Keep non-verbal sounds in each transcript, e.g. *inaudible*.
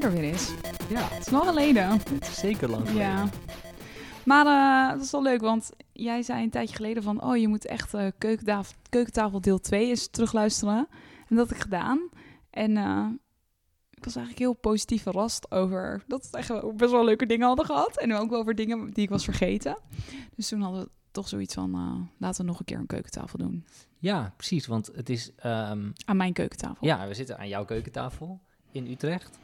Er weer eens. Ja, Het is lang geleden. het is zeker lang geleden. Ja. Maar eh dat is wel leuk, want jij zei een tijdje geleden van... oh, je moet echt eh keukentafel, keukentafel deel 2 eens terugluisteren. En dat heb ik gedaan. En eh, ik was eigenlijk heel positief verrast over... dat we echt best wel leuke dingen hadden gehad. En ook wel over dingen die ik was vergeten. Dus toen hadden we toch zoiets van... laten we nog een keer een keukentafel doen. Ja, precies. Want het is... ehm, Aan mijn keukentafel. ja, we zitten aan jouw keukentafel in Utrecht.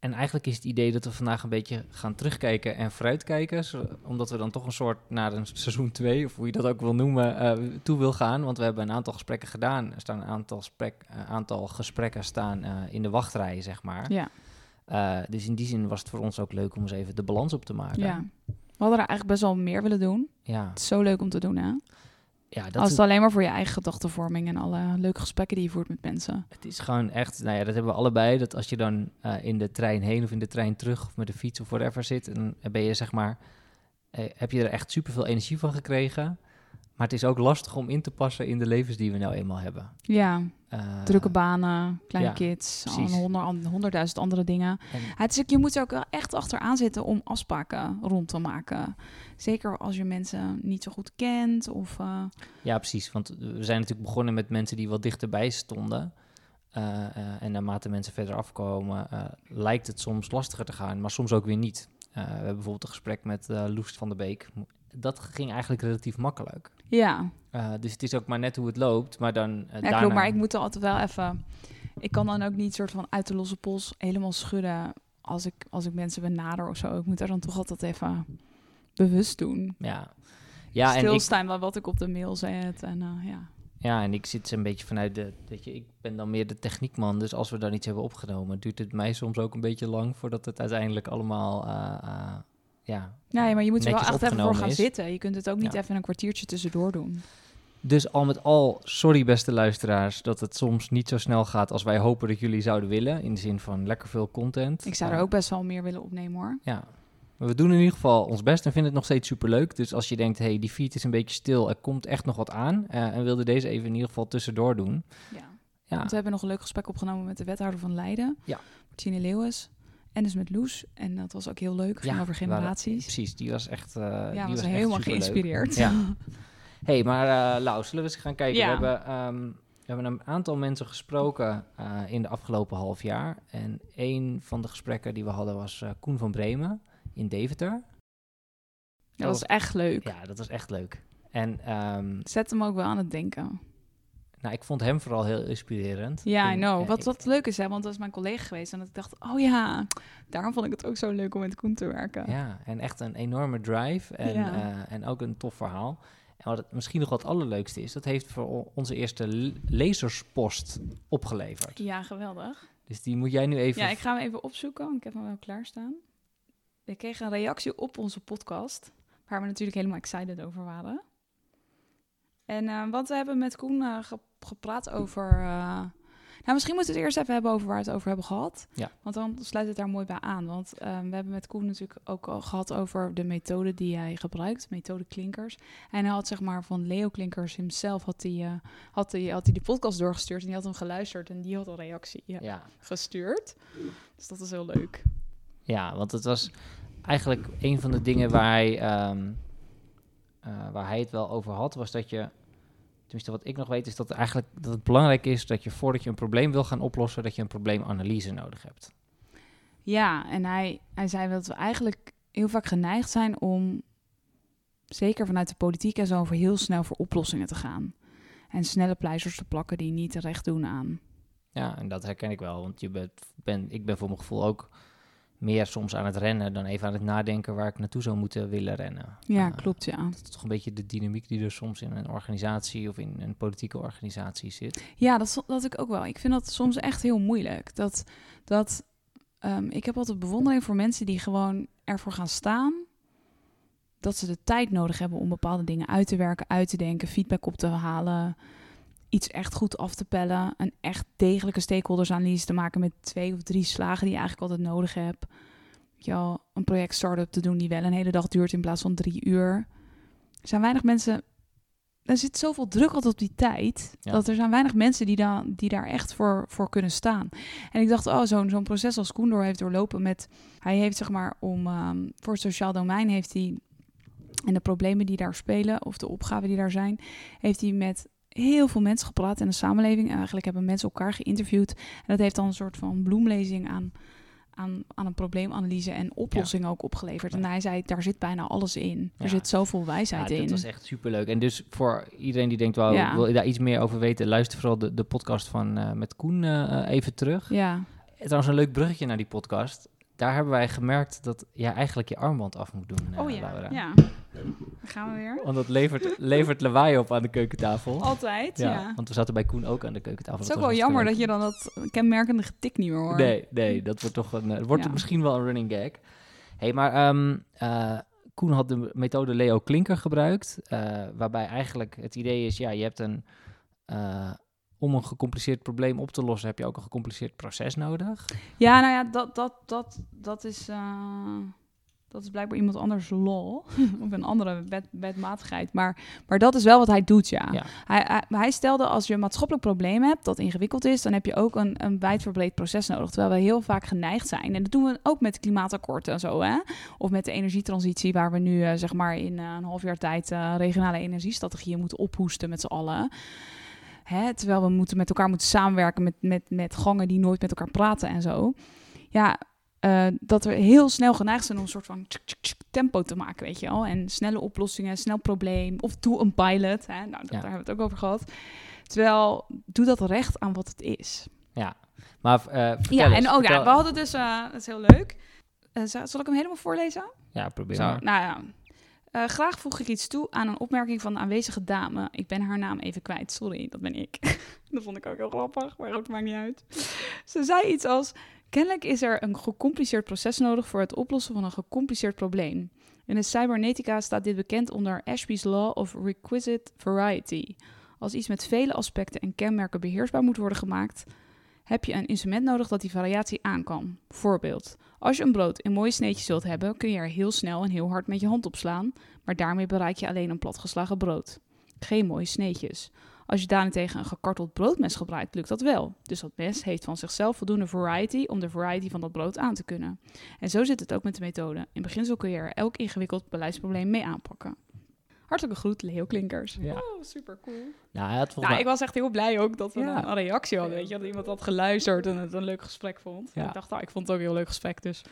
En eigenlijk is het idee dat we vandaag een beetje gaan terugkijken en vooruitkijken. Omdat we dan toch een soort naar een seizoen 2, of hoe je dat ook wil noemen, eh, toe wil gaan. Want we hebben een aantal gesprekken gedaan. Er staan een aantal, eh, aantal gesprekken staan eh, in de wachtrij, zeg maar. Ja, dus in die zin was het voor ons ook leuk om eens even de balans op te maken. ja. We hadden er eigenlijk best wel meer willen doen. Ja, Het is zo leuk om te doen, hè? Ja dat Als is het alleen maar voor je eigen gedachtenvorming en alle leuke gesprekken die je voert met mensen. Het is gewoon echt, nou ja, dat hebben we allebei. Dat als je dan eh, in de trein heen of in de trein terug of met de fiets of whatever zit, en dan ben je zeg maar, eh, heb je er echt superveel energie van gekregen. Maar het is ook lastig om in te passen in de levens die we nou eenmaal hebben. Ja, Eh, drukke banen, kleine ja, kids, honderd, honderdduizend andere dingen. en- Ja, Het is, ook- je moet er ook echt achteraan zitten om afspraken rond te maken. Zeker als je mensen niet zo goed kent of... eh, ja, precies. Want we zijn natuurlijk begonnen met mensen die wat dichterbij stonden. Eh, eh, en naarmate mensen verder afkomen, lijkt het soms lastiger te gaan, maar soms ook weer niet. We hebben bijvoorbeeld een gesprek met Loest van der Beek. Dat ging eigenlijk relatief makkelijk. ja, dus het is ook maar net hoe het loopt. Maar dan ja daarna... klopt, maar ik moet er altijd wel even... Ik kan dan ook niet soort van uit de losse pols helemaal schudden als ik, als ik mensen benader of zo. Ik moet er dan toch altijd even bewust doen. Ja, ja, en ik, Stilstaan bij wat ik op de mail zet en eh, ja. ja, en ik zit een beetje vanuit de... Weet je, ik ben dan meer de techniekman. Dus als we dan iets hebben opgenomen... duurt het mij soms ook een beetje lang... voordat het uiteindelijk allemaal... uh, uh, ja, Nee, maar je moet er wel echt even voor gaan is. zitten. Je kunt het ook niet Ja. even een kwartiertje tussendoor doen. Dus al met al, sorry beste luisteraars... dat het soms niet zo snel gaat als wij hopen dat jullie zouden willen. In de zin van lekker veel content. Ik zou er Uh, ook best wel meer willen opnemen hoor. Ja. Maar we doen in ieder geval ons best en vinden het nog steeds superleuk. Dus als je denkt, hey, die feed is een beetje stil, er komt echt nog wat aan. eh, en wilde deze even in ieder geval tussendoor doen. Ja. Ja, Want we hebben nog een leuk gesprek opgenomen met de wethouder van Leiden. Ja. Martine Leeuwis. En dus met Loes. En dat was ook heel leuk. Ging Ja, over waren- generaties. precies. Die was echt. eh ja, die was helemaal geïnspireerd. Ja. *laughs* hey, maar eh Lau, zullen we eens gaan kijken? Ja. We, hebben, ehm, we hebben een aantal mensen gesproken in de afgelopen half jaar. En een van de gesprekken die we hadden was Koen van Bremen in Deventer. Dat was echt leuk. Ja, dat was echt leuk. En ehm, Zet hem ook wel aan het denken. nou, ik vond hem vooral heel inspirerend. Ja, I In- know. Wat, wat leuk is, hè, want dat is mijn collega geweest. En dat ik dacht, oh ja, daarom vond ik het ook zo leuk om met Koen te werken. Ja, en echt een enorme drive en, Ja. eh, en ook een tof verhaal. En wat het misschien nog wat allerleukste is, dat heeft voor onze eerste le- lezerspost opgeleverd. Ja, geweldig. Dus die moet jij nu even... Ja, ik ga hem even opzoeken, want ik heb hem wel klaarstaan. Ik kreeg een reactie op onze podcast, waar we natuurlijk helemaal excited over waren. En eh, wat we hebben met Koen eh, ge- gepraat over... eh, nou, misschien moeten we het eerst even hebben over waar we het over hebben gehad. Ja. Want dan sluit het daar mooi bij aan. Want we hebben met Koen natuurlijk ook al gehad over de methode die hij gebruikt. Methode Klinkers. En hij had zeg maar van Leo Klinkers hemzelf had hij, had hij, had hij die podcast doorgestuurd. En die had hem geluisterd en die had een reactie ja, Ja, gestuurd. Dus dat is heel leuk. Ja, want het was eigenlijk een van de dingen waar hij, ehm, eh, waar hij het wel over had, was dat je... Tenminste, wat ik nog weet, is dat, eigenlijk, dat het belangrijk is dat je voordat je een probleem wil gaan oplossen, dat je een probleemanalyse nodig hebt. Ja, en hij, hij zei dat we eigenlijk heel vaak geneigd zijn om, zeker vanuit de politiek en zo, voor heel snel voor oplossingen te gaan. En snelle pleisters te plakken die niet terecht doen aan. Ja, en dat herken ik wel, want je bent, ben, ik ben voor mijn gevoel ook meer soms aan het rennen dan even aan het nadenken waar ik naartoe zou moeten willen rennen. Ja, Eh, klopt, ja. Dat is toch een beetje de dynamiek die er soms in een organisatie of in een politieke organisatie zit. Ja, dat, dat ik ook wel. Ik vind dat soms echt heel moeilijk. Dat, dat, ehm, ik heb altijd bewondering voor mensen die gewoon ervoor gaan staan. Dat ze de tijd nodig hebben om bepaalde dingen uit te werken, uit te denken, feedback op te halen. Iets echt goed af te pellen. Een echt degelijke stakeholdersanalyse te maken met twee of drie slagen die je eigenlijk altijd nodig hebt. Wel, een project start-up te doen die wel een hele dag duurt in plaats van drie uur. Er zijn weinig mensen er zit zoveel druk altijd op die tijd. Ja. Dat er zijn weinig mensen die, dan, die daar echt voor, voor kunnen staan. En ik dacht, oh, zo'n zo'n proces als Koen door heeft doorlopen met... Hij heeft zeg maar om... ehm, voor het sociaal domein heeft hij... En de problemen die daar spelen, of de opgaven die daar zijn... Heeft hij met heel veel mensen gepraat in de samenleving. En eigenlijk hebben mensen elkaar geïnterviewd. En dat heeft dan een soort van bloemlezing aan... Aan, aan een probleemanalyse en oplossing ook opgeleverd. En hij zei, daar zit bijna alles in. Er zit zoveel wijsheid in. dat was echt superleuk. En dus voor iedereen die denkt, wauw, Ja. wil je daar iets meer over weten? Luister vooral de, de podcast van eh, met Koen eh, eh, even terug. Ja, Trouwens, een leuk bruggetje naar die podcast. Daar hebben wij gemerkt dat je eigenlijk je armband af moet doen, Oh ja, Laura. ja. Dan gaan we weer. Want dat levert, levert lawaai op aan de keukentafel. Altijd, ja. ja, want we zaten bij Koen ook aan de keukentafel. Het is ook wel jammer dat je dan dat kenmerkende getik niet meer hoort. Nee, nee, dat wordt toch een, eh, wordt Ja. misschien wel een running gag. hey, maar eh, Koen had de methode Leo Klinker gebruikt. eh, waarbij eigenlijk het idee is, ja, je hebt een... om een gecompliceerd probleem op te lossen, heb je ook een gecompliceerd proces nodig. Ja, nou ja, dat, dat, dat, dat is... dat is blijkbaar iemand anders law. *laughs* of een andere wet, wetmatigheid. Maar, maar dat is wel wat hij doet, ja. Ja. Hij, hij, hij stelde als je een maatschappelijk probleem hebt dat ingewikkeld is... dan heb je ook een, een wijdverbreed proces nodig. Terwijl we heel vaak geneigd zijn. En dat doen we ook met het klimaatakkoord en zo, hè. Of met de energietransitie... waar we nu, eh, zeg maar, in eh, een half jaar tijd... eh, regionale energiestrategieën moeten ophoesten met z'n allen... Hè, terwijl we moeten met elkaar moeten samenwerken met, met, met gangen die nooit met elkaar praten en zo. Ja, eh, dat we heel snel geneigd zijn om een soort van tsk, tsk, tsk tempo te maken, weet je wel. En snelle oplossingen, snel probleem. Of doe een pilot. Hè? Nou, dat, Ja. daar hebben we het ook over gehad. Terwijl, doe dat recht aan wat het is. Maar eh vertel ja, eens, en ook, ja, we hadden dus, eh, dat is heel leuk. Zal, ik hem helemaal voorlezen? Ja, probeer Zo, maar. nou ja. Graag voeg ik iets toe aan een opmerking van de aanwezige dame. Ik ben haar naam even kwijt, sorry, dat ben ik. *laughs* dat vond ik ook heel grappig, maar goed, maakt niet uit. Ze zei iets als... Kennelijk is er een gecompliceerd proces nodig voor het oplossen van een gecompliceerd probleem. In de cybernetica staat dit bekend onder Ashby's Law of Requisite Variety. Als iets met vele aspecten en kenmerken beheersbaar moet worden gemaakt, heb je een instrument nodig dat die variatie aan kan. Voorbeeld. Als je een brood in mooie sneetjes wilt hebben, kun je er heel snel en heel hard met je hand op slaan, maar daarmee bereik je alleen een platgeslagen brood. Geen mooie sneetjes. Als je daarentegen een gekarteld broodmes gebruikt, lukt dat wel. Dus dat mes heeft van zichzelf voldoende variety om de variety van dat brood aan te kunnen. En zo zit het ook met de methode. In beginsel kun je er elk ingewikkeld beleidsprobleem mee aanpakken. Hartelijke groet, Leo Klinkers. Ja. Oh, super cool. Nou, hij had volgens Nou, mij... ik was echt heel blij ook dat we Ja. dan een reactie hadden. Weet je, dat iemand had geluisterd en het een leuk gesprek vond. Ja. Ik dacht, nou, ik vond het ook een heel leuk gesprek. Dus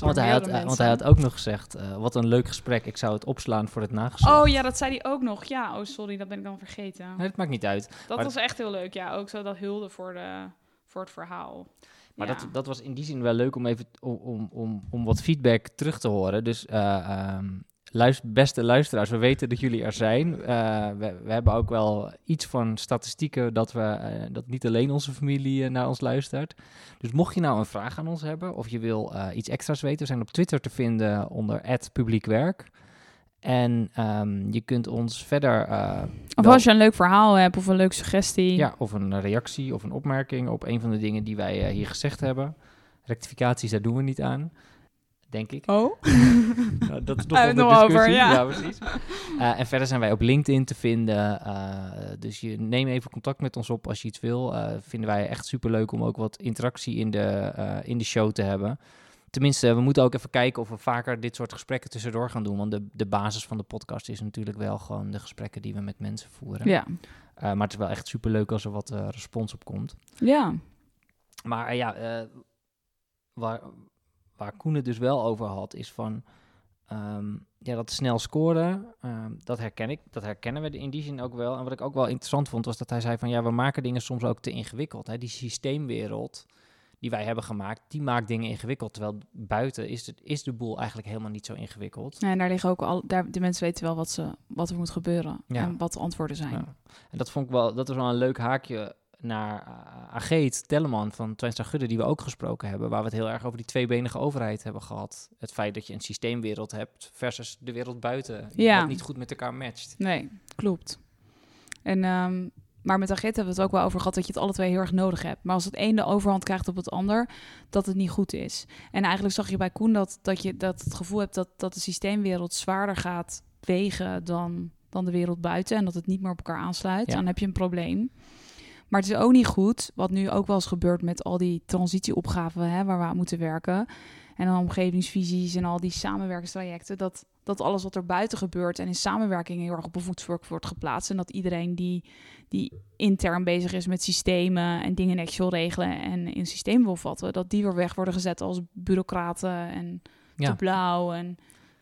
Want hij, had, want hij had ook nog gezegd, eh, wat een leuk gesprek, ik zou het opslaan voor het nageslacht. Oh ja, dat zei hij ook nog. Ja, oh sorry, dat ben ik dan vergeten. Nee, dat maakt niet uit. Dat maar- was echt heel leuk. Ja, ook zo dat hulde voor, de, voor het verhaal. Maar ja. dat, dat was in die zin wel leuk om even om, om, om, om wat feedback terug te horen. Dus eh, ehm, luister, beste luisteraars, we weten dat jullie er zijn. Eh, we, we hebben ook wel iets van statistieken dat, we, eh, dat niet alleen onze familie eh, naar ons luistert. Dus mocht je nou een vraag aan ons hebben of je wil iets extra's weten, we zijn op Twitter te vinden onder @publiekwerk. En ehm, je kunt ons verder Of als je een leuk verhaal hebt of een leuke suggestie. ja, of een reactie of een opmerking op een van de dingen die wij hier gezegd hebben. Rectificaties, daar doen we niet aan, denk ik. Oh? *laughs* Nou, dat is nog Hebben we onder het nog over, discussie. ja. precies. Eh, en verder zijn wij op LinkedIn te vinden. eh, dus je neem even contact met ons op als je iets wil. Eh, vinden wij echt superleuk om ook wat interactie in de, in de show te hebben. Tenminste, we moeten ook even kijken of we vaker dit soort gesprekken tussendoor gaan doen. Want de, de basis van de podcast is natuurlijk wel gewoon de gesprekken die we met mensen voeren. Ja. Maar het is wel echt superleuk als er wat respons op komt. Ja. Maar ja, waar, waar Koen het dus wel over had, is van ehm, ja, dat snel scoren, ehm, dat herken ik. Dat herkennen we in die zin ook wel. En wat ik ook wel interessant vond, was dat hij zei van ja, we maken dingen soms ook te ingewikkeld. Hè? Die systeemwereld, die wij hebben gemaakt, die maakt dingen ingewikkeld. Terwijl buiten is, het, is de boel eigenlijk helemaal niet zo ingewikkeld. Ja, en daar liggen ook al, daar, de mensen weten wel wat, ze, wat er moet gebeuren Ja. en wat de antwoorden zijn. Ja. En dat vond ik wel, dat was wel een leuk haakje naar uh, Ageet Telleman van Twenstra Gudde, die we ook gesproken hebben, waar we het heel erg over die tweebenige overheid hebben gehad. Het feit dat je een systeemwereld hebt versus de wereld buiten, Ja. wat niet goed met elkaar matcht. Nee, klopt. En, ehm, maar met Agit hebben we het ook wel over gehad dat je het alle twee heel erg nodig hebt. Maar als het een de overhand krijgt op het ander, dat het niet goed is. En eigenlijk zag je bij Koen dat, dat je dat het gevoel hebt dat, dat de systeemwereld zwaarder gaat wegen dan, dan de wereld buiten. En dat het niet meer op elkaar aansluit. Ja. Dan heb je een probleem. Maar het is ook niet goed, wat nu ook wel eens gebeurt met al die transitieopgaven hè, waar we aan moeten werken. En dan omgevingsvisies en al die samenwerkingstrajecten. Dat, dat alles wat er buiten gebeurt en in samenwerking heel erg op een voetstuk wordt geplaatst. En dat iedereen die, die intern bezig is met systemen en dingen netjes wil regelen en in systeem wil vatten, dat die weer weg worden gezet als bureaucraten en Ja. te blauw. En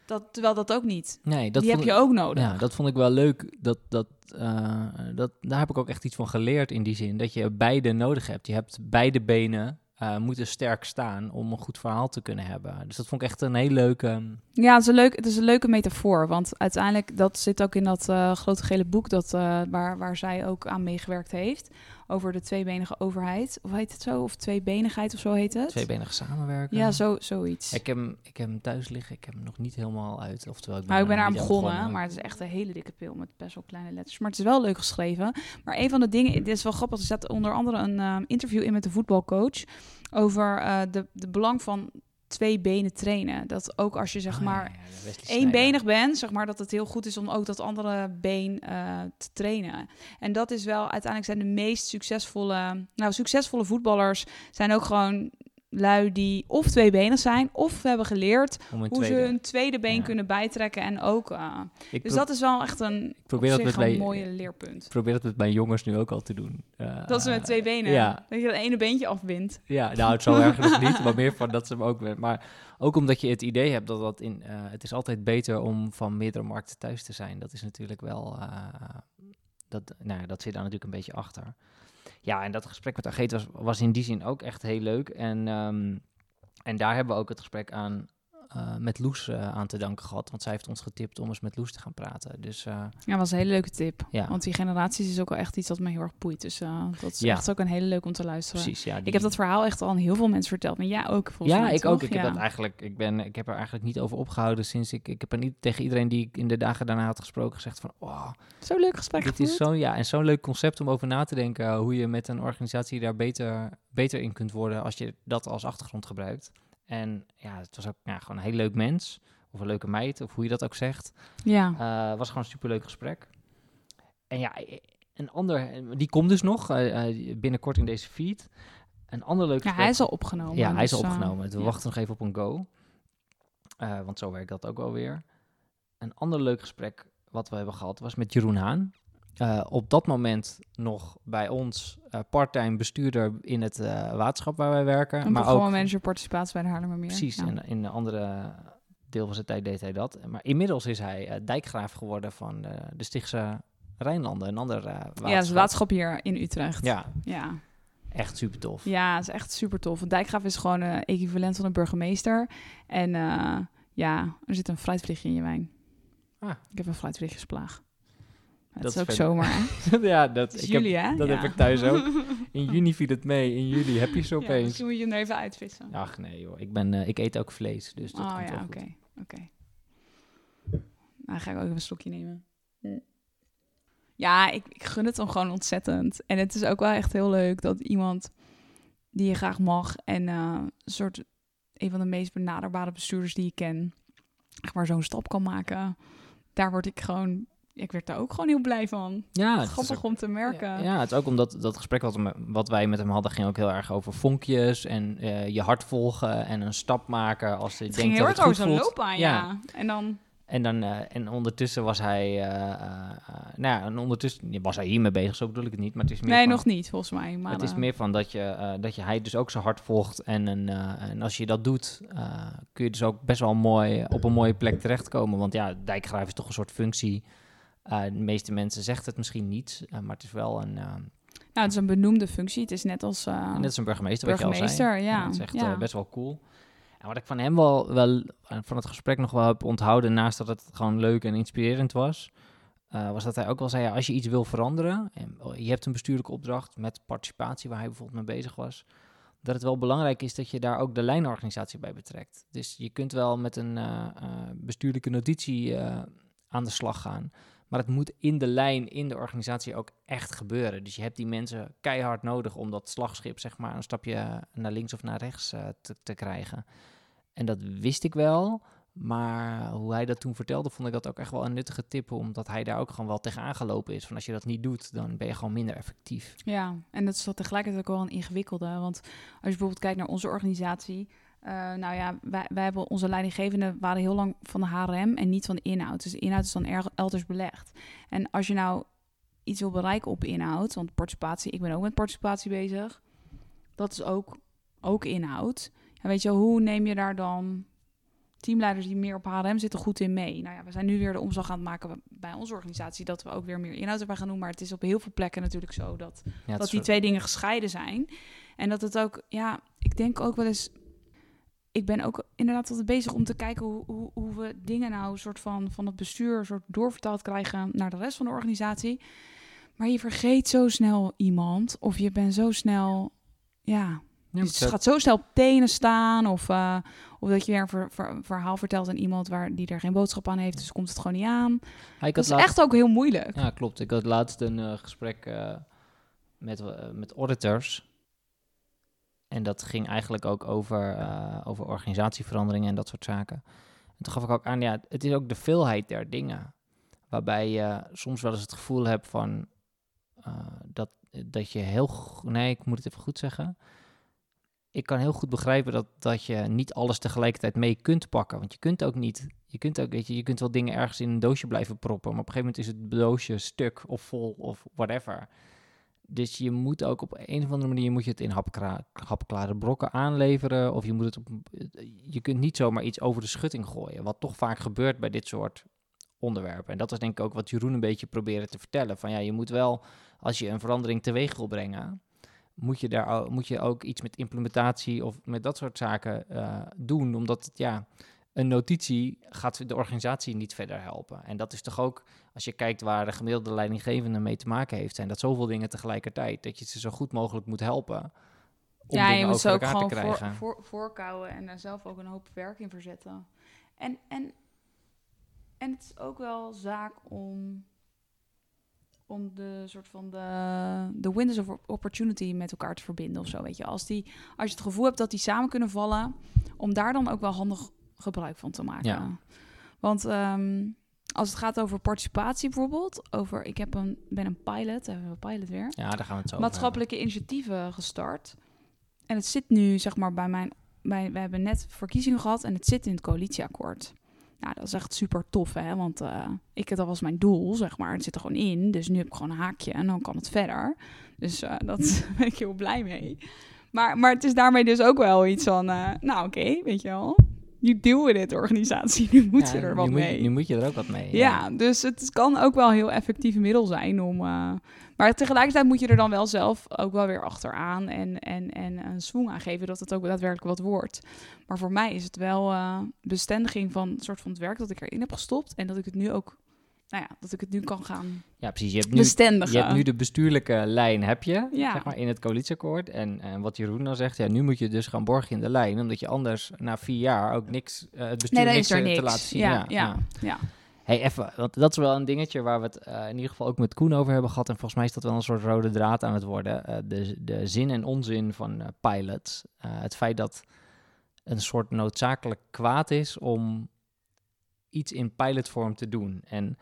dat, terwijl dat ook niet. Nee, dat die heb je ook nodig. Ja, dat vond ik wel leuk. Dat, dat, eh, dat, daar heb ik ook echt iets van geleerd in die zin. Dat je beide nodig hebt. Je hebt beide benen eh, moeten sterk staan om een goed verhaal te kunnen hebben. Dus dat vond ik echt een heel leuke... Ja, het is een, leuk, het is een leuke metafoor. Want uiteindelijk, dat zit ook in dat eh, grote gele boek dat, waar, waar zij ook aan meegewerkt heeft. Over de tweebenige overheid. Of heet het zo? Of tweebenigheid of zo heet het? Tweebenige samenwerken. Ja, zo, zoiets. Ik heb, hem, ik heb hem thuis liggen. Ik heb hem nog niet helemaal uit. Oftewel, ik ben, Nou, ik ben aan begonnen, maar het is echt een hele dikke pil met best wel kleine letters. Maar het is wel leuk geschreven. Maar een van de dingen, dit is wel grappig, er zat onder andere een eh, interview in met de voetbalcoach over eh, de, de belang van twee benen trainen. Dat ook als je zeg Ah, maar ja, eenbenig bent, zeg maar, dat het heel goed is om ook dat andere been eh, te trainen. En dat is wel, uiteindelijk zijn de meest succesvolle, nou, succesvolle voetballers zijn ook gewoon lui die of tweebenig zijn, of hebben geleerd hoe tweede. ze hun tweede been Ja. kunnen bijtrekken en ook. eh, Ik dus dat is wel echt een, probeer op dat met bij- mooie leerpunt. ik probeer dat met mijn jongens nu ook al te doen. Eh, Dat ze met twee benen, Ja, dat je dat ene beentje afbindt. Ja, nou, het zo erg *laughs* nog niet, maar meer van dat ze hem ook weer. Maar ook omdat je het idee hebt dat dat in. eh, het is altijd beter om van meerdere markten thuis te zijn. Dat is natuurlijk wel. dat, nou, ja, dat zit daar natuurlijk een beetje achter. Ja, en dat gesprek met Ageet was, was in die zin ook echt heel leuk. En, ehm, en daar hebben we ook het gesprek aan. Eh, met Loes eh, aan te danken gehad. Want zij heeft ons getipt om eens met Loes te gaan praten. Dus eh, Ja, dat was een hele leuke tip. ja, Want die generaties is ook wel echt iets dat me heel erg boeit. Dus dat is Ja. echt ook een hele leuk om te luisteren. precies. Ja, die- Ik heb dat verhaal echt al aan heel veel mensen verteld. Maar jij ook, volgens ja, mij, ik toch? ook. Ik, ja. heb dat eigenlijk, ik, ben, ik heb er eigenlijk niet over opgehouden sinds ik... Ik heb er niet tegen iedereen die ik in de dagen daarna had gesproken gezegd van... Oh, Zo leuk gesprek dit is zo'n ja, en zo'n leuk concept om over na te denken... hoe je met een organisatie daar beter, beter in kunt worden... als je dat als achtergrond gebruikt. En ja, het was ook ja, gewoon een heel leuk mens. Of een leuke meid, of hoe je dat ook zegt. Ja. Eh was gewoon een superleuk gesprek. En ja, een ander... Die komt dus nog eh, eh, binnenkort in deze feed. Een ander leuk ja, gesprek... hij is al opgenomen. Ja, hij is dus, al eh, opgenomen. We ja. wachten nog even op een go. Eh, want zo werkt dat ook wel weer. Een ander leuk gesprek wat we hebben gehad was met Jeroen Haan. Eh, op dat moment nog bij ons eh parttime bestuurder in het eh, waterschap waar wij werken. Een maar ook programma-manager participatie bij de Haarlemmermeer. precies, Ja. en in een andere deel van zijn tijd deed hij dat. Maar inmiddels is hij dijkgraaf geworden van de Stichtse Rijnlanden, een ander waterschap. Ja, het is het waterschap hier in Utrecht. Ja, Ja, echt super tof. ja het is echt super tof. Een dijkgraaf is gewoon een equivalent van een burgemeester. En ja, er zit een fruitvliegje in je wijn. Ah. Ik heb een fruitvliegjesplaag. Dat, Dat is ook vet. zomaar, *laughs* ja, dat, Het is ik heb, juli, dat Ja. heb ik thuis ook. *laughs* In juni viel het mee, in juli heb je ze Ja, opeens. misschien moet je hem er even uitvissen. Ach nee joh, ik, ben, eh, ik eet ook vlees, dus dat oh komt ja, oké. oké. Nou, ga ik ook even een slokje nemen. Ja, ik, ik gun het hem gewoon ontzettend. En het is ook wel echt heel leuk dat iemand die je graag mag en eh, een soort een van de meest benaderbare bestuurders die ik ken, echt maar zo'n stap kan maken. Daar word ik gewoon, ik werd daar ook gewoon heel blij van. Ja, het Grappig ook- om te merken. Ja, ja, het is ook omdat dat gesprek wat, we- wat wij met hem hadden ging ook heel erg over vonkjes en eh, je hart volgen en een stap maken als je het denkt ging heel dat erg het over goed zo'n voelt. loopbaan, Ja. ja. En dan, En, dan, eh, en ondertussen was hij, eh, nou ja, en ondertussen was hij hiermee bezig, zo bedoel ik het niet, maar het is meer nee, van, nog niet volgens mij. Maar, het is meer van dat je, dat je hij dus ook zijn hart volgt. En, een, en als je dat doet, kun je dus ook best wel mooi op een mooie plek terechtkomen. Want ja, dijkgraaf is toch een soort functie. Eh, de meeste mensen zegt het misschien niet, eh, maar het is wel een. eh, Nou, het is een benoemde functie. Het is net als uh, net als een burgemeester, wat je al zei. ja. dat is echt ja. best wel cool. En wat ik van hem wel, wel van het gesprek nog wel heb onthouden, naast dat het gewoon leuk en inspirerend was, was dat hij ook wel zei, als je iets wil veranderen, en je hebt een bestuurlijke opdracht met participatie, waar hij bijvoorbeeld mee bezig was, dat het wel belangrijk is dat je daar ook de lijnorganisatie bij betrekt. Dus je kunt wel met een bestuurlijke notitie aan de slag gaan. Maar het moet in de lijn, in de organisatie ook echt gebeuren. Dus je hebt die mensen keihard nodig om dat slagschip, zeg maar, een stapje naar links of naar rechts te, te krijgen. En dat wist ik wel. Maar hoe hij dat toen vertelde, vond ik dat ook echt wel een nuttige tip. Omdat hij daar ook gewoon wel tegenaan gelopen is. Van als je dat niet doet, dan ben je gewoon minder effectief. Ja, en dat is tegelijkertijd ook wel een ingewikkelde. Want als je bijvoorbeeld kijkt naar onze organisatie. Uh, nou ja, wij, wij hebben onze leidinggevenden waren heel lang van de HRM en niet van de inhoud. Dus de inhoud is dan erg elders belegd. En als je nou iets wil bereiken op inhoud, want participatie, ik ben ook met participatie bezig. Dat is ook, ook inhoud. En weet je, hoe neem je daar dan teamleiders die meer op HRM zitten goed in mee. Nou ja, we zijn nu weer de omslag aan het maken bij onze organisatie dat we ook weer meer inhoud erbij gaan doen. Maar het is op heel veel plekken natuurlijk zo dat, dat die twee dingen gescheiden zijn. En dat het ook, ja, ik denk ook wel eens. Ik ben ook inderdaad altijd bezig om te kijken hoe, hoe, hoe we dingen nou soort van, van het bestuur soort doorvertaald krijgen naar de rest van de organisatie. Maar je vergeet zo snel iemand of je bent zo snel, ja, ja, dus het gaat zo snel op tenen staan. Of, uh, of dat je weer een ver, ver, verhaal vertelt aan iemand waar, die er geen boodschap aan heeft. Dus komt het gewoon niet aan. Ja, dat is laatst... echt ook heel moeilijk. Ja, klopt. Ik had laatst een uh, gesprek uh, met, met auditors. En dat ging eigenlijk ook over, over organisatieveranderingen en dat soort zaken. En toen gaf ik ook aan, ja, het is ook de veelheid der dingen. Waarbij je soms wel eens het gevoel hebt van dat, dat je heel... Nee, ik moet het even goed zeggen ik kan heel goed begrijpen dat, dat je niet alles tegelijkertijd mee kunt pakken. Want je kunt ook niet. Je kunt ook, weet je, je kunt wel dingen ergens in een doosje blijven proppen. Maar op een gegeven moment is het doosje stuk of vol of whatever. Dus je moet ook op een of andere manier moet je het in hapklare brokken aanleveren. Of je moet het op. Je kunt niet zomaar iets over de schutting gooien. Wat toch vaak gebeurt bij dit soort onderwerpen. En dat is denk ik ook wat Jeroen een beetje proberen te vertellen. Van ja, je moet wel, als je een verandering teweeg wil brengen moet je, daar, moet je ook iets met implementatie of met dat soort zaken uh, doen. Omdat het, ja, een notitie gaat de organisatie niet verder helpen. En dat is toch ook, als je kijkt waar de gemiddelde leidinggevende mee te maken heeft, zijn dat zoveel dingen tegelijkertijd, dat je ze zo goed mogelijk moet helpen. Om ja, je moet ze ook gewoon voor, voor, voorkouwen en daar zelf ook een hoop werk in verzetten. En, en, en het is ook wel zaak om om de soort van de, de windows of opportunity met elkaar te verbinden of zo, weet je. Als, die, als je het gevoel hebt dat die samen kunnen vallen, om daar dan ook wel handig gebruik van te maken. Ja. Want ehm, als het gaat over participatie bijvoorbeeld, over ik heb een, ben een pilot, hebben we pilot weer. Ja, daar gaan we het zo Maatschappelijke initiatieven gestart. En het zit nu, zeg maar, bij mijn... Bij, we hebben net verkiezingen gehad en het zit in het coalitieakkoord. Nou, dat is echt super tof, hè? Want uh, ik, dat was mijn doel, zeg maar. Het zit er gewoon in. Dus nu heb ik gewoon een haakje en dan kan het verder. Dus uh, *laughs* dat ben ik heel blij mee. Maar, maar het is daarmee dus ook wel iets van... Uh, nou, oké, okay, weet je wel. You deal with it, organisatie. *laughs* Nu moet ja, je er wat nu mee. Moet, nu moet je er ook wat mee. Ja, ja dus het kan ook wel een heel effectief middel zijn om... maar tegelijkertijd moet je er dan wel zelf ook wel weer achteraan... en, en, en een swing aan geven dat het ook daadwerkelijk wat wordt. Maar voor mij is het wel uh, bestendiging van het soort van het werk dat ik erin heb gestopt. En dat ik het nu ook, nou ja, dat ik het nu kan gaan ja, precies. Je hebt nu, bestendigen. Je hebt nu de bestuurlijke lijn, heb je, ja. zeg maar, in het coalitieakkoord. En, en wat Jeroen dan zegt, ja, nu moet je dus gaan borgen in de lijn. Omdat je anders na vier jaar ook niks, uh, het bestuur nee, niks, er niks te laten zien. Ja, ja, ja. Hey, even, want dat is wel een dingetje waar we het uh, in ieder geval ook met Koen over hebben gehad. En volgens mij is dat wel een soort rode draad aan het worden. Uh, de, de zin en onzin van pilots. het feit dat een soort noodzakelijk kwaad is om iets in pilotvorm te doen. En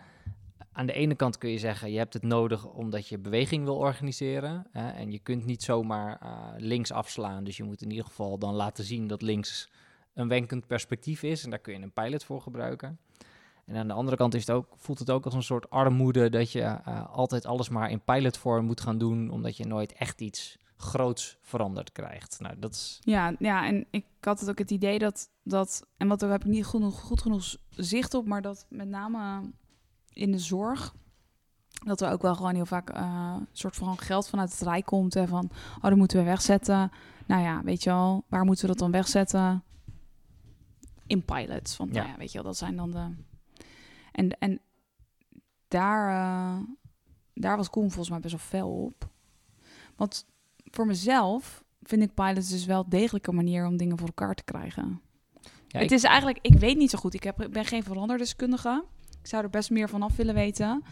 aan de ene kant kun je zeggen, je hebt het nodig omdat je beweging wil organiseren. Hè, en je kunt niet zomaar uh, links afslaan. Dus je moet in ieder geval dan laten zien dat links een wenkend perspectief is. En daar kun je een pilot voor gebruiken. En aan de andere kant is het ook, voelt het ook als een soort armoede dat je uh, altijd alles maar in pilotvorm moet gaan doen, omdat je nooit echt iets groots veranderd krijgt. Nou, dat is... Ja, ja, en ik had het ook het idee dat, dat en wat daar heb ik niet goed genoeg zicht op, maar dat met name in de zorg Dat er ook wel gewoon heel vaak eh, een soort van geld vanuit het Rijk komt. En van, oh, dat moeten we wegzetten. Nou ja, weet je wel, waar moeten we dat dan wegzetten? In pilots. Want Ja. nou ja, weet je wel, dat zijn dan de... En, en daar, eh, daar was Koen volgens mij best wel fel op. Want voor mezelf vind ik pilots dus wel degelijk een manier om dingen voor elkaar te krijgen. Ja, het ik- is eigenlijk, ik weet niet zo goed. Ik, heb, ik ben geen veranderdeskundige. Ik zou er best meer van af willen weten.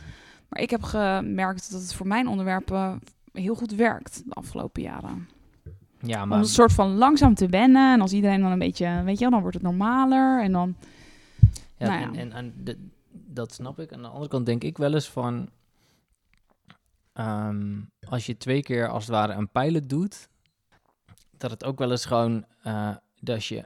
Maar ik heb gemerkt dat het voor mijn onderwerpen heel goed werkt de afgelopen jaren. ja, Om maar een soort van langzaam te wennen. En als iedereen dan een beetje, weet je wel, dan wordt het normaler. En dan, Ja, Nou ja. En, en, en de- dat snap ik. Aan de andere kant denk ik wel eens van... ehm, als je twee keer als het ware een pilot doet... dat het ook wel eens gewoon... eh, dat je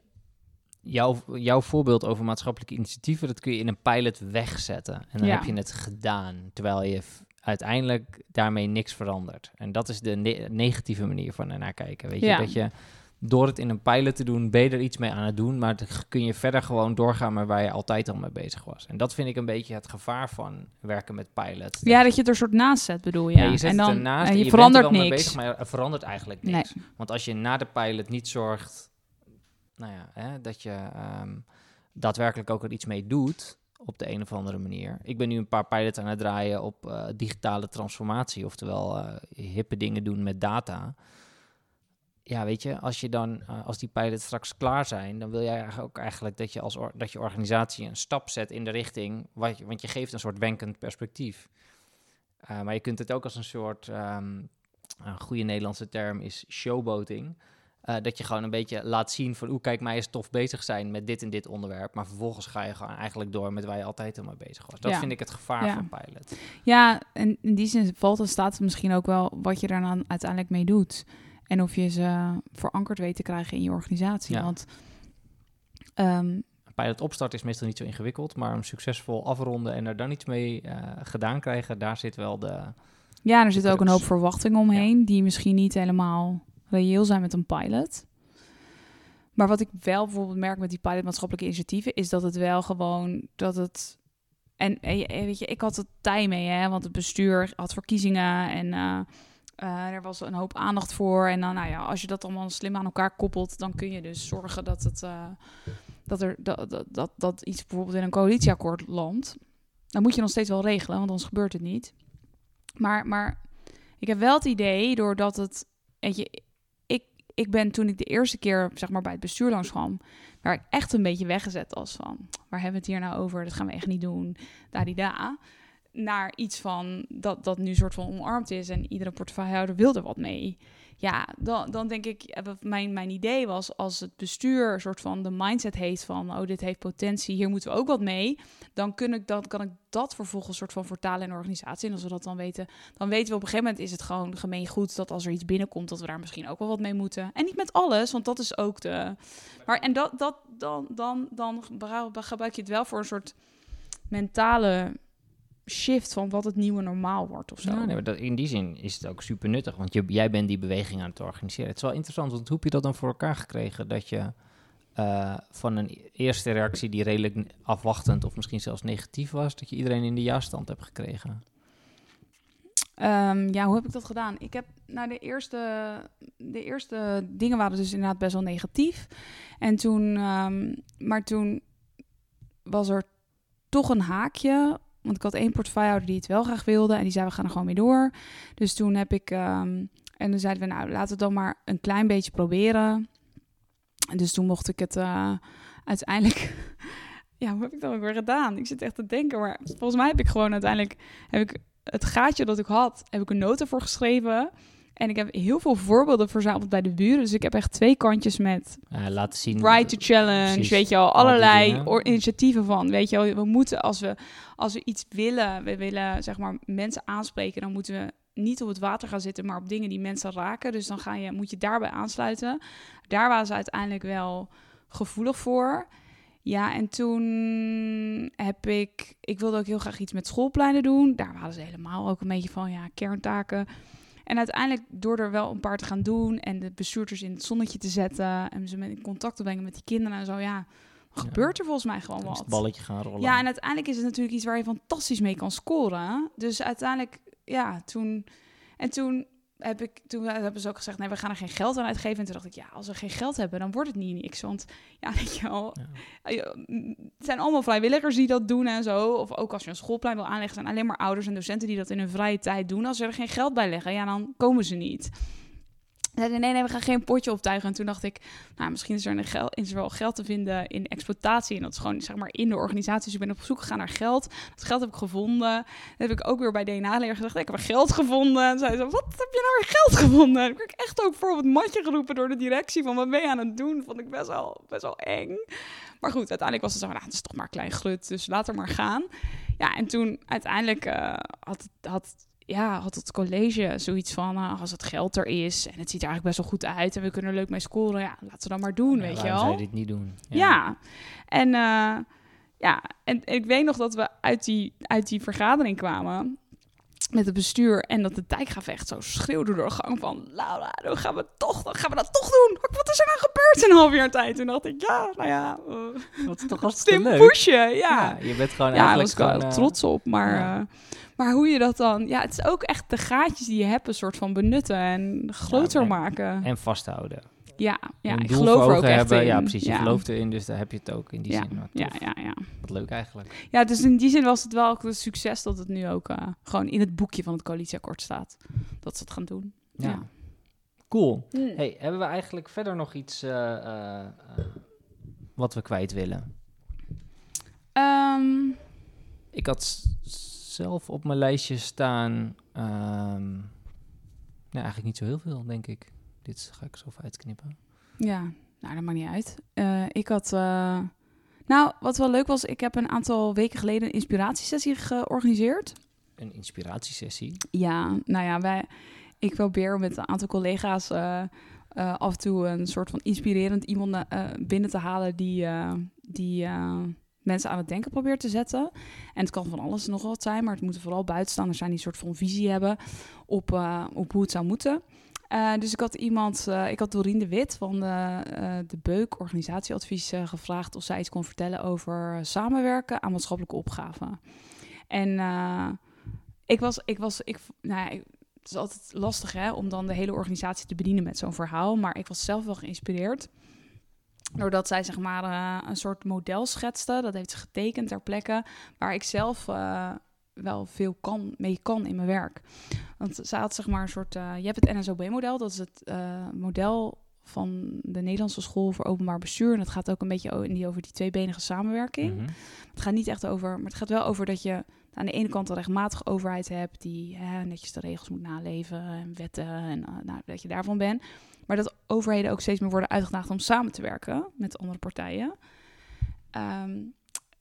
jouw, jouw voorbeeld over maatschappelijke initiatieven... dat kun je in een pilot wegzetten. En dan Ja. heb je het gedaan. Terwijl je uiteindelijk daarmee niks verandert. En dat is de ne- negatieve manier van ernaar kijken. Weet je, dat je door het in een pilot te doen, ben je er iets mee aan het doen, maar dan kun je verder gewoon doorgaan met waar je altijd al mee bezig was. En dat vind ik een beetje het gevaar van werken met pilots. ja, dat je het er een soort naast zet, bedoel je. Ja, je zet en dan, het ernaast en en je, verandert bent er wel mee niks. bezig, maar er verandert eigenlijk niks. Want als je na de pilot niet zorgt, nou ja, hè, dat je ehm, daadwerkelijk ook er iets mee doet op de een of andere manier. Ik ben nu een paar pilots aan het draaien op eh, digitale transformatie, oftewel eh, hippe dingen doen met data. Ja, weet je, als je dan, eh, als die pilots straks klaar zijn, dan wil jij ook eigenlijk dat je als dat je organisatie een stap zet in de richting, wat want je geeft een soort wenkend perspectief. Maar je kunt het ook als een soort, ehm, een goede Nederlandse term is showboating. Eh, dat je gewoon een beetje laat zien van, hoe kijk mij eens tof bezig zijn met dit en dit onderwerp. Maar vervolgens ga je gewoon eigenlijk door met waar je altijd al mee bezig was. Dat Ja. vind ik het gevaar Ja. van pilot. Ja, en in die zin valt en staat het misschien ook wel wat je daar dan uiteindelijk mee doet. En of je ze verankerd weet te krijgen in je organisatie. Ja. Want Een pilot opstart is meestal niet zo ingewikkeld, maar hem succesvol afronden en er dan iets mee eh, gedaan krijgen, daar zit wel de... ja, er zit ook een hoop crux. verwachtingen omheen, die misschien niet helemaal reëel zijn met een pilot. Maar wat ik wel bijvoorbeeld merk met die pilot maatschappelijke initiatieven, is dat het wel gewoon dat het. En, weet je, ik had het tij mee, hè, want het bestuur had verkiezingen en eh, er was een hoop aandacht voor. En dan, nou ja, als je dat allemaal slim aan elkaar koppelt, dan kun je dus zorgen dat het. eh, dat, er, dat, dat, dat, dat iets bijvoorbeeld in een coalitieakkoord landt. Dan moet je nog steeds wel regelen, want anders gebeurt het niet. Maar, maar ik heb wel het idee, doordat het... Weet je, ik, ben toen ik de eerste keer zeg maar, bij het bestuur langs kwam... waar ik echt een beetje weggezet als van... waar hebben we het hier nou over? Dat gaan we echt niet doen. Da-di-da. Naar iets van dat, dat nu soort van omarmd is... en iedere portefeuillehouder wil er wat mee. Ja, dan, dan denk ik... eh, Mijn, mijn idee was als het bestuur een soort van de mindset heeft van... oh, dit heeft potentie, hier moeten we ook wat mee... dan kun ik dat, kan ik dat vervolgens soort van vertalen in organisatie. En als we dat dan weten, dan weten we op een gegeven moment is het gewoon gemeen goed dat als er iets binnenkomt, dat we daar misschien ook wel wat mee moeten. En niet met alles, want dat is ook de. Maar en dat, dat dan, dan, dan gebruik je het wel voor een soort mentale shift van wat het nieuwe normaal wordt of zo. Ja, nee, maar dat, in die zin is het ook super nuttig, want je, jij bent die beweging aan het organiseren. Het is wel interessant, want hoe heb je dat dan voor elkaar gekregen? Dat je eh, van een eerste reactie die redelijk afwachtend of misschien zelfs negatief was, dat je iedereen in de ja-stand hebt gekregen. Ehm, ja, hoe heb ik dat gedaan? Ik heb nou de eerste, de eerste dingen waren dus inderdaad best wel negatief. En toen, ehm, maar toen was er toch een haakje. Want ik had één portefeuillehouder die het wel graag wilde. En die zei, we gaan er gewoon mee door. Dus toen heb ik... ehm, en toen zeiden we, nou, laten we dan maar een klein beetje proberen. En dus toen mocht ik het eh, uiteindelijk... *laughs* ja, hoe heb ik dat ook weer gedaan? Ik zit echt te denken. Maar volgens mij heb ik gewoon uiteindelijk... Heb ik het gaatje dat ik had, heb ik een nota voor geschreven. En ik heb heel veel voorbeelden verzameld bij de buren. Dus ik heb echt twee kantjes met Eh, laten zien. Right to Challenge, Precies. weet je al, allerlei initiatieven van. Weet je wel, we moeten als we, als we iets willen, we willen zeg maar mensen aanspreken, dan moeten we niet op het water gaan zitten, maar op dingen die mensen raken. Dus dan ga je, moet je daarbij aansluiten. Daar waren ze uiteindelijk wel gevoelig voor. Ja, en toen heb ik... Ik wilde ook heel graag iets met schoolpleinen doen. Daar waren ze helemaal ook een beetje van, ja, kerntaken. En uiteindelijk, door er wel een paar te gaan doen... en de bestuurders in het zonnetje te zetten... en ze in contact te brengen met die kinderen en zo, ja... gebeurt er volgens mij gewoon wat. het balletje gaan rollen. Ja, en uiteindelijk is het natuurlijk iets waar je fantastisch mee kan scoren. Dus uiteindelijk, ja, toen... En toen, heb ik, toen hebben ze ook gezegd, nee, we gaan er geen geld aan uitgeven. En toen dacht ik, ja, als we geen geld hebben, dan wordt het niet niks. Want, ja, *laughs* weet je wel, Ja. eh, mm, het zijn allemaal vrijwilligers die dat doen en zo. Of ook als je een schoolplein wil aanleggen, zijn alleen maar ouders en docenten die dat in hun vrije tijd doen. Als ze er geen geld bij leggen, ja, dan komen ze niet. Zeiden, nee, nee, we gaan geen potje optuigen. En toen dacht ik, nou, misschien is er, een gel is er wel geld te vinden in exploitatie. En dat is gewoon, zeg maar, in de organisatie. Dus ik ben op zoek gegaan naar geld. Dat geld heb ik gevonden. Dat heb ik ook weer bij DNA-leer gezegd, ik heb geld gevonden. En zei ze, wat heb je nou weer geld gevonden? En ik werd echt ook voor op het matje geroepen door de directie. Van, wat ben je aan het doen? Vond ik best wel, best wel eng. Maar goed, uiteindelijk was het zo nou, het is toch maar een klein glut. Dus laat er maar gaan. Ja, en toen uiteindelijk eh, had, had ja, had het college zoiets van, nou, als het geld er is en het ziet er eigenlijk best wel goed uit en we kunnen er leuk mee scoren, ja, laten we dat maar doen, Ja, weet je wel. dit niet doen? Ja. En, eh, ja, en ik weet nog dat we uit die, uit die vergadering kwamen met het bestuur en dat de dijkgraaf echt zo schreeuwde door de gang van, Laura, dan gaan we toch, dan gaan we dat toch doen. Wat is er nou gebeurd in een half jaar tijd? Toen dacht ik, ja, nou ja, eh, Wat is toch hartstikke slim leuk? ja. Ja, je bent gewoon Ja, daar eigenlijk was ik wel eh, trots op. Maar, ja. eh, maar hoe je dat dan... Ja, het is ook echt de gaatjes die je hebt... een soort van benutten en groter en- maken. En vasthouden. Ja, ja een ik geloof voor er ook echt hebben. in. Ja, precies. Je ja. gelooft erin, dus daar heb je het ook in die Ja, zin. Wat Ja, ja, ja. Wat leuk eigenlijk. ja, dus in die zin was het wel ook een succes... dat het nu ook eh, gewoon in het boekje van het coalitieakkoord staat. Dat ze het gaan doen. Ja. Ja. Cool. Hm. Hey, hebben we eigenlijk verder nog iets eh, eh, wat we kwijt willen? Ehm, Ik had zelf op mijn lijstje staan. ehm nou, eigenlijk niet zo heel veel, denk ik. Dit ga ik zo even uitknippen. ja, nou, dat maakt niet uit. Eh, ik had... eh, nou, wat wel leuk was... ik heb een aantal weken geleden... een inspiratiesessie georganiseerd. Een inspiratiesessie. Ja, nou ja, wij, ik probeer met een aantal collega's eh, af en toe een soort van inspirerend iemand binnen te halen die, die mensen aan het denken probeert te zetten. En het kan van alles nog wat zijn, maar het moeten vooral buitenstaanders zijn die een soort van visie hebben op, op hoe het zou moeten. Eh, dus ik had iemand, eh, ik had Dorien de Wit van de, eh, de Beuk Organisatieadvies gevraagd of zij iets kon vertellen over samenwerken aan maatschappelijke opgaven. En ik was, ik was, ik, nou ja, het is altijd lastig hè, om dan de hele organisatie te bedienen met zo'n verhaal. Maar ik was zelf wel geïnspireerd. Doordat zij zeg maar een soort model schetste. Dat heeft ze getekend ter plekke. Waar ik zelf wel veel kan, mee kan in mijn werk. Want zij had zeg maar een soort... eh, je hebt het NSOB-model. Dat is het eh, model van de Nederlandse School voor Openbaar Bestuur. En dat gaat ook een beetje o- in die over die tweebenige samenwerking. Mhm. Het gaat niet echt over, maar het gaat wel over dat je aan de ene kant een rechtmatige overheid hebt die hè, netjes de regels moet naleven en wetten en eh, nou, dat je daarvan bent. Maar dat overheden ook steeds meer worden uitgedaagd om samen te werken met andere partijen. Ehm,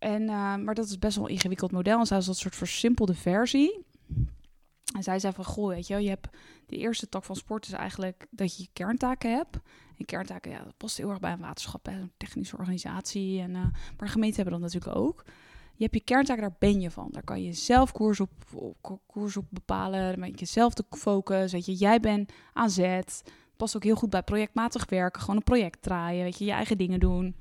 en, eh, maar dat is best wel een ingewikkeld model. En zij was dat soort versimpelde versie. En zij zei van, goh, weet je, je hebt de eerste tak van sport is eigenlijk dat je kerntaken hebt. En kerntaken, ja, dat past heel erg bij een waterschap, hè, een technische organisatie. En, eh, maar gemeenten hebben dat natuurlijk ook. Je hebt je kerntaken, daar ben je van. Daar kan je zelf koers op, koers bepalen. Dan ben je zelf de focus. Weet je, jij bent aan zet. Past ook heel goed bij projectmatig werken. Gewoon een project draaien. Weet je, je eigen dingen doen.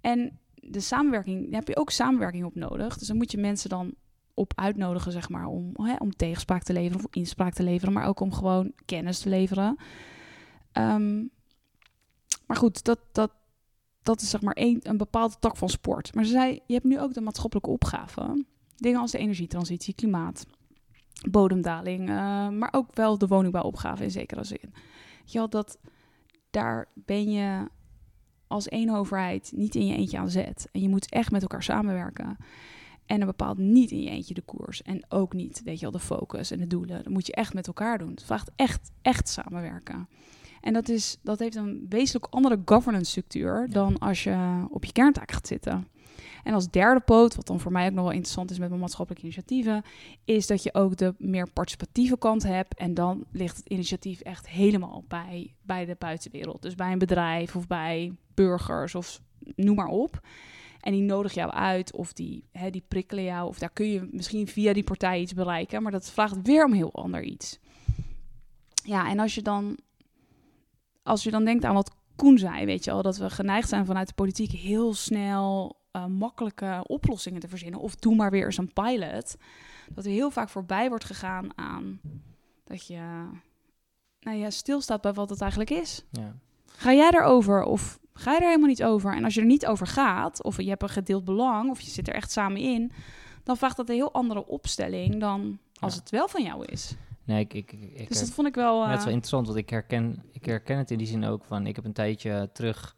En de samenwerking, daar heb je ook samenwerking op nodig. Dus dan moet je mensen dan op uitnodigen, zeg maar, om, hè, om tegenspraak te leveren of inspraak te leveren, maar ook om gewoon kennis te leveren. Ehm, maar goed, dat, dat, dat is zeg maar een, een bepaalde tak van sport. Maar ze zei, je hebt nu ook de maatschappelijke opgaven. Dingen als de energietransitie, klimaat, bodemdaling, eh, maar ook wel de woningbouwopgave in zekere zin. Je wel, dat daar ben je als één overheid niet in je eentje aan zet. En je moet echt met elkaar samenwerken. En dan bepaalt niet in je eentje de koers. En ook niet, weet je wel, de focus en de doelen. Dat moet je echt met elkaar doen. Het vraagt echt, echt samenwerken. En dat, is, dat heeft een wezenlijk andere governance structuur dan als je op je kerntaak gaat zitten. En als derde poot, wat dan voor mij ook nog wel interessant is met mijn maatschappelijke initiatieven, is dat je ook de meer participatieve kant hebt. En dan ligt het initiatief echt helemaal bij, bij de buitenwereld. Dus bij een bedrijf of bij burgers of noem maar op. En die nodig jou uit of die, hè, die prikkelen jou. Of daar kun je misschien via die partij iets bereiken. Maar dat vraagt weer om heel ander iets. Ja, en als je dan, als je dan denkt aan wat Koen zei, weet je al, dat we geneigd zijn vanuit de politiek heel snel uh, makkelijke oplossingen te verzinnen. Of doe maar weer eens een pilot. Dat er heel vaak voorbij wordt gegaan aan dat je nou ja, stilstaat bij wat het eigenlijk is. Ja. Ga jij erover of ga je er helemaal niet over? En als je er niet over gaat, of je hebt een gedeeld belang, of je zit er echt samen in, dan vraagt dat een heel andere opstelling dan als Ja. het wel van jou is. Nee, ik, ik, ik, ik Dus dat vond ik wel. ja, het is eh, wel interessant, want ik herken, ik herken het in die zin ook van... Ik heb een tijdje terug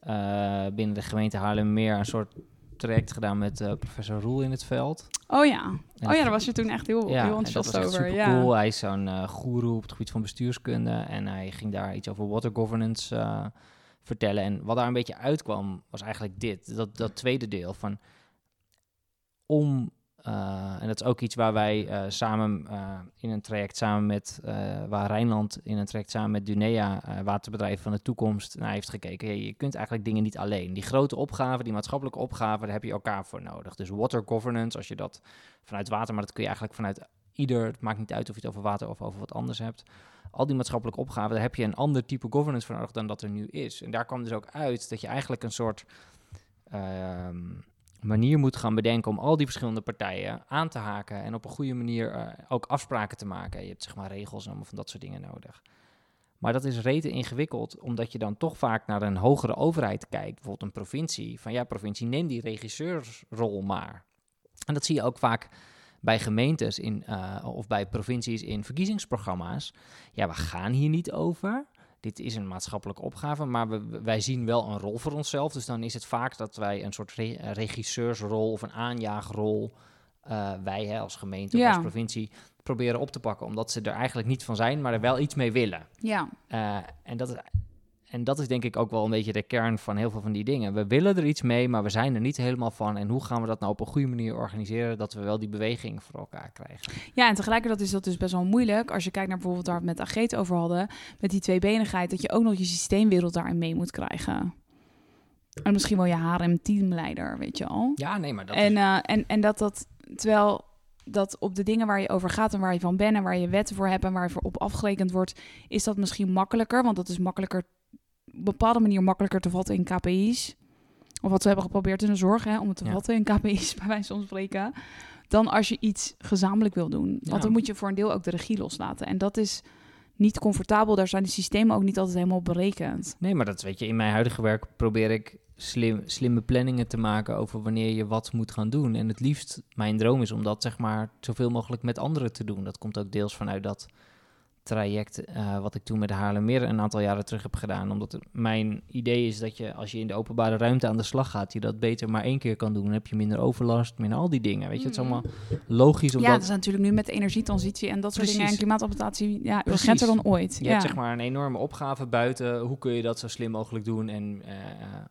eh, binnen de gemeente Haarlemmermeer een soort traject gedaan met eh, professor Roel in het veld. oh ja. En Oh ja, daar was je toen echt heel, heel en dat enthousiast was echt over. super Ja. cool. Hij is zo'n eh goeroe op het gebied van bestuurskunde. En hij ging daar iets over water governance eh, vertellen. En wat daar een beetje uitkwam, was eigenlijk dit. Dat, dat tweede deel van om... eh, en dat is ook iets waar wij eh, samen eh, in een traject samen met... waar Rijnland in een traject samen met Dunea, waterbedrijf van de toekomst, naar heeft gekeken. Hey, je kunt eigenlijk dingen niet alleen. Die grote opgaven, die maatschappelijke opgaven, daar heb je elkaar voor nodig. Dus water governance, als je dat vanuit water, maar dat kun je eigenlijk vanuit ieder, het maakt niet uit of je het over water of over wat anders hebt. Al die maatschappelijke opgaven, daar heb je een ander type governance voor nodig dan dat er nu is. En daar kwam dus ook uit dat je eigenlijk een soort ehm, manier moet gaan bedenken om al die verschillende partijen aan te haken en op een goede manier eh, ook afspraken te maken. Je hebt zeg maar regels en allemaal van dat soort dingen nodig. Maar dat is rete ingewikkeld, omdat je dan toch vaak naar een hogere overheid kijkt, bijvoorbeeld een provincie. Van ja, provincie, neem die regisseursrol maar. En dat zie je ook vaak bij gemeentes in, eh, of bij provincies in verkiezingsprogramma's. Ja, we gaan hier niet over. Dit is een maatschappelijke opgave, maar we, wij zien wel een rol voor onszelf. Dus dan is het vaak dat wij een soort re- regisseursrol of een aanjaagrol, eh, wij hè, als gemeente of als provincie, proberen op te pakken. Omdat ze er eigenlijk niet van zijn, maar er wel iets mee willen. Ja. Eh, en, dat is, en dat is denk ik ook wel een beetje de kern van heel veel van die dingen. We willen er iets mee, maar we zijn er niet helemaal van. En hoe gaan we dat nou op een goede manier organiseren, dat we wel die beweging voor elkaar krijgen? ja, en tegelijkertijd is dat dus best wel moeilijk. Als je kijkt naar bijvoorbeeld waar we het met Agreet over hadden, met die tweebenigheid, dat je ook nog je systeemwereld daarin mee moet krijgen. En misschien wel je HRM-teamleider, weet je al. Ja, nee, maar dat En, is... eh, en, en dat dat, terwijl dat op de dingen waar je over gaat en waar je van bent en waar je wetten voor hebt en waar je voor op afgerekend wordt, is dat misschien makkelijker. Want dat is makkelijker, bepaalde manier makkelijker te vatten in KPI's. Of wat we hebben geprobeerd in de zorg, hè, om het te Ja. vatten in KPI's, *laughs* bij wijze van spreken. Dan als je iets gezamenlijk wil doen. Ja. Want dan moet je voor een deel ook de regie loslaten. En dat is niet comfortabel. Daar zijn de systemen ook niet altijd helemaal op berekend. Nee, maar dat weet je, in mijn huidige werk probeer ik slim, slimme planningen te maken over wanneer je wat moet gaan doen. En het liefst, mijn droom is om dat zeg maar zoveel mogelijk met anderen te doen. Dat komt ook deels vanuit dat traject eh, wat ik toen met de Haarlemmer een aantal jaren terug heb gedaan. Omdat mijn idee is dat je als je in de openbare ruimte aan de slag gaat, je dat beter maar één keer kan doen. Dan heb je minder overlast, minder al die dingen. Weet je, het is Mhm. allemaal logisch Ja, omdat dat is natuurlijk nu met de energietransitie en dat soort dingen en klimaatadaptatie. Ja, urgenter dan ooit. Je ja. hebt zeg maar een enorme opgave buiten. Hoe kun je dat zo slim mogelijk doen? En, eh, eh,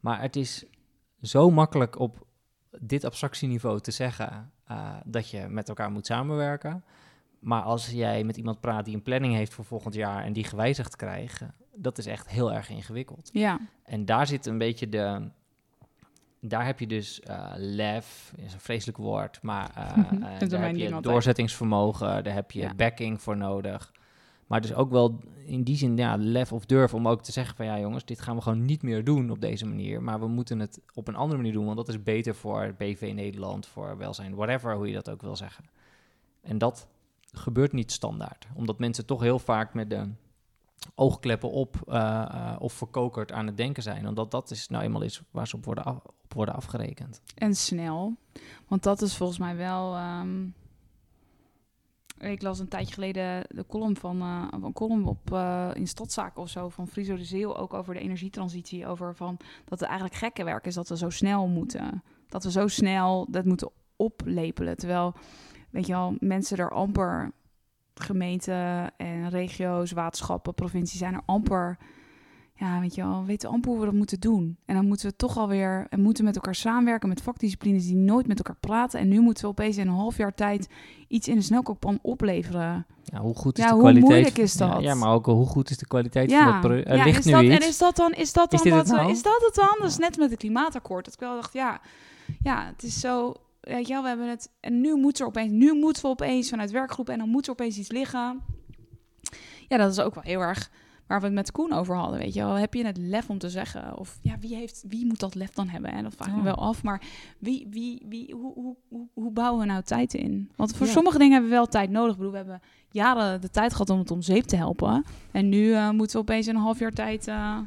maar het is zo makkelijk op dit abstractieniveau te zeggen dat je met elkaar moet samenwerken. Maar als jij met iemand praat die een planning heeft voor volgend jaar en die gewijzigd krijgt, dat is echt heel erg ingewikkeld. ja. En daar zit een beetje de. Daar heb je dus eh lef, is een vreselijk woord, maar eh, *laughs* is daar heb je altijd. doorzettingsvermogen, daar heb je Ja. backing voor nodig. Maar dus ook wel in die zin, ja, lef of durf om ook te zeggen van ja jongens, dit gaan we gewoon niet meer doen op deze manier. Maar we moeten het op een andere manier doen, want dat is beter voor BV Nederland, voor welzijn, whatever, hoe je dat ook wil zeggen. En dat gebeurt niet standaard, omdat mensen toch heel vaak met de oogkleppen op eh, eh, of verkokerd aan het denken zijn. Omdat dat is nou eenmaal is waar ze op worden, af- op worden afgerekend. En snel. Want dat is volgens mij wel. ehm, ik las een tijdje geleden de column van eh, een column op eh, in Stadzaken of zo van Friso de Zeeuw ook over de energietransitie. Over van dat het eigenlijk gekke werk is dat we zo snel moeten. Dat we zo snel dat moeten oplepelen. Terwijl, weet je wel, mensen er amper gemeenten en regio's, waterschappen, provincies zijn er amper. Ja, weet je wel, weten amper hoe we dat moeten doen. En dan moeten we toch alweer en moeten met elkaar samenwerken met vakdisciplines die nooit met elkaar praten. En nu moeten we opeens in een half jaar tijd iets in de snelkookpan opleveren. Ja, hoe goed is Ja, de hoe kwaliteit? moeilijk is dat? Ja, maar ook hoe goed is de kwaliteit van Ja, dat pro- Er ja ligt is nu dat, iets. en is dat dan, is dat Is dan het wat, nou? is dat het dan? Dat is net met het klimaatakkoord. Dat ik wel dacht, ja, ja, het is zo, weet je wel, we hebben het, en nu moet er opeens, nu moeten we opeens vanuit werkgroep en dan moet er opeens iets liggen. Ja, dat is ook wel heel erg waar we het met Koen over hadden, weet je wel. Heb je het lef om te zeggen? Of ja, wie, heeft, wie moet dat lef dan hebben? En dat vraag ik me wel af. Maar wie, wie, wie, hoe, hoe, hoe, hoe bouwen we nou tijd in? Want voor Ja. sommige dingen hebben we wel tijd nodig. Ik bedoel, we hebben jaren de tijd gehad om het om zeep te helpen. En nu eh, moeten we opeens een half jaar tijd... eh,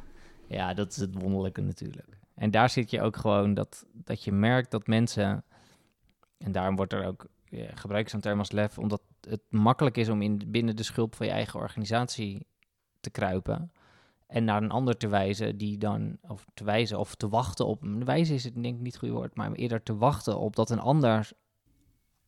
Ja, dat is het wonderlijke natuurlijk. En daar zit je ook gewoon dat, dat je merkt dat mensen, en daarom wordt er ook ja, gebruikt zo'n term als lef, omdat het makkelijk is om in, binnen de schulp van je eigen organisatie te kruipen en naar een ander te wijzen die dan, of te wijzen of te wachten op, wijzen is het denk ik niet het goede woord, maar eerder te wachten op dat een ander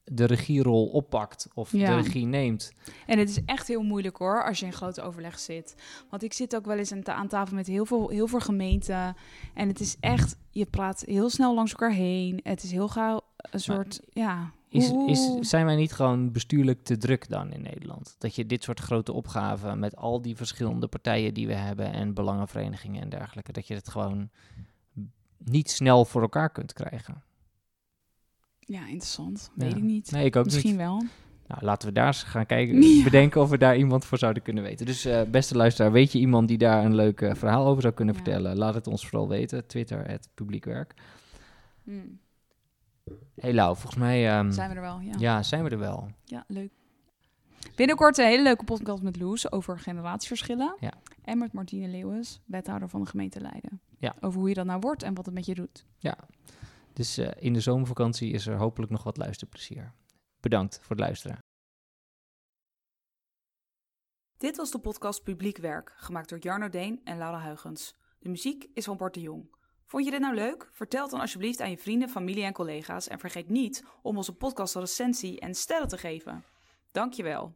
de regierol oppakt of Ja. de regie neemt. En het is echt heel moeilijk hoor, als je in grote overleg zit. Want ik zit ook wel eens aan, ta- aan tafel met heel veel, heel veel gemeenten. En het is echt, je praat heel snel langs elkaar heen. Het is heel gauw een soort, ja... Is, is, zijn wij niet gewoon bestuurlijk te druk dan in Nederland? Dat je dit soort grote opgaven met al die verschillende partijen die we hebben en belangenverenigingen en dergelijke, dat je het gewoon niet snel voor elkaar kunt krijgen. Ja, interessant. Ja. Weet ik niet. Nee, ik ook Misschien niet. wel. Nou, laten we daar eens gaan kijken, *laughs* Ja. bedenken of we daar iemand voor zouden kunnen weten. Dus eh, beste luisteraar, weet je iemand die daar een leuk eh, verhaal over zou kunnen Ja. vertellen? Laat het ons vooral weten. Twitter, het publiekwerk. Hmm. Hey Lau, volgens mij ehm, Zijn we er wel, ja. ja, zijn we er wel. Ja, leuk. Binnenkort een hele leuke podcast met Loes over generatieverschillen. Ja. En met Martine Leeuwens, wethouder van de gemeente Leiden. Ja. Over hoe je dat nou wordt en wat het met je doet. Dus eh, in de zomervakantie is er hopelijk nog wat luisterplezier. Bedankt voor het luisteren. Dit was de podcast Publiek Werk, gemaakt door Jarno Deen en Laura Huigens. De muziek is van Bart de Jong. Vond je dit nou leuk? Vertel dan alsjeblieft aan je vrienden, familie en collega's. En vergeet niet om onze podcast een recensie en sterren te geven. Dankjewel.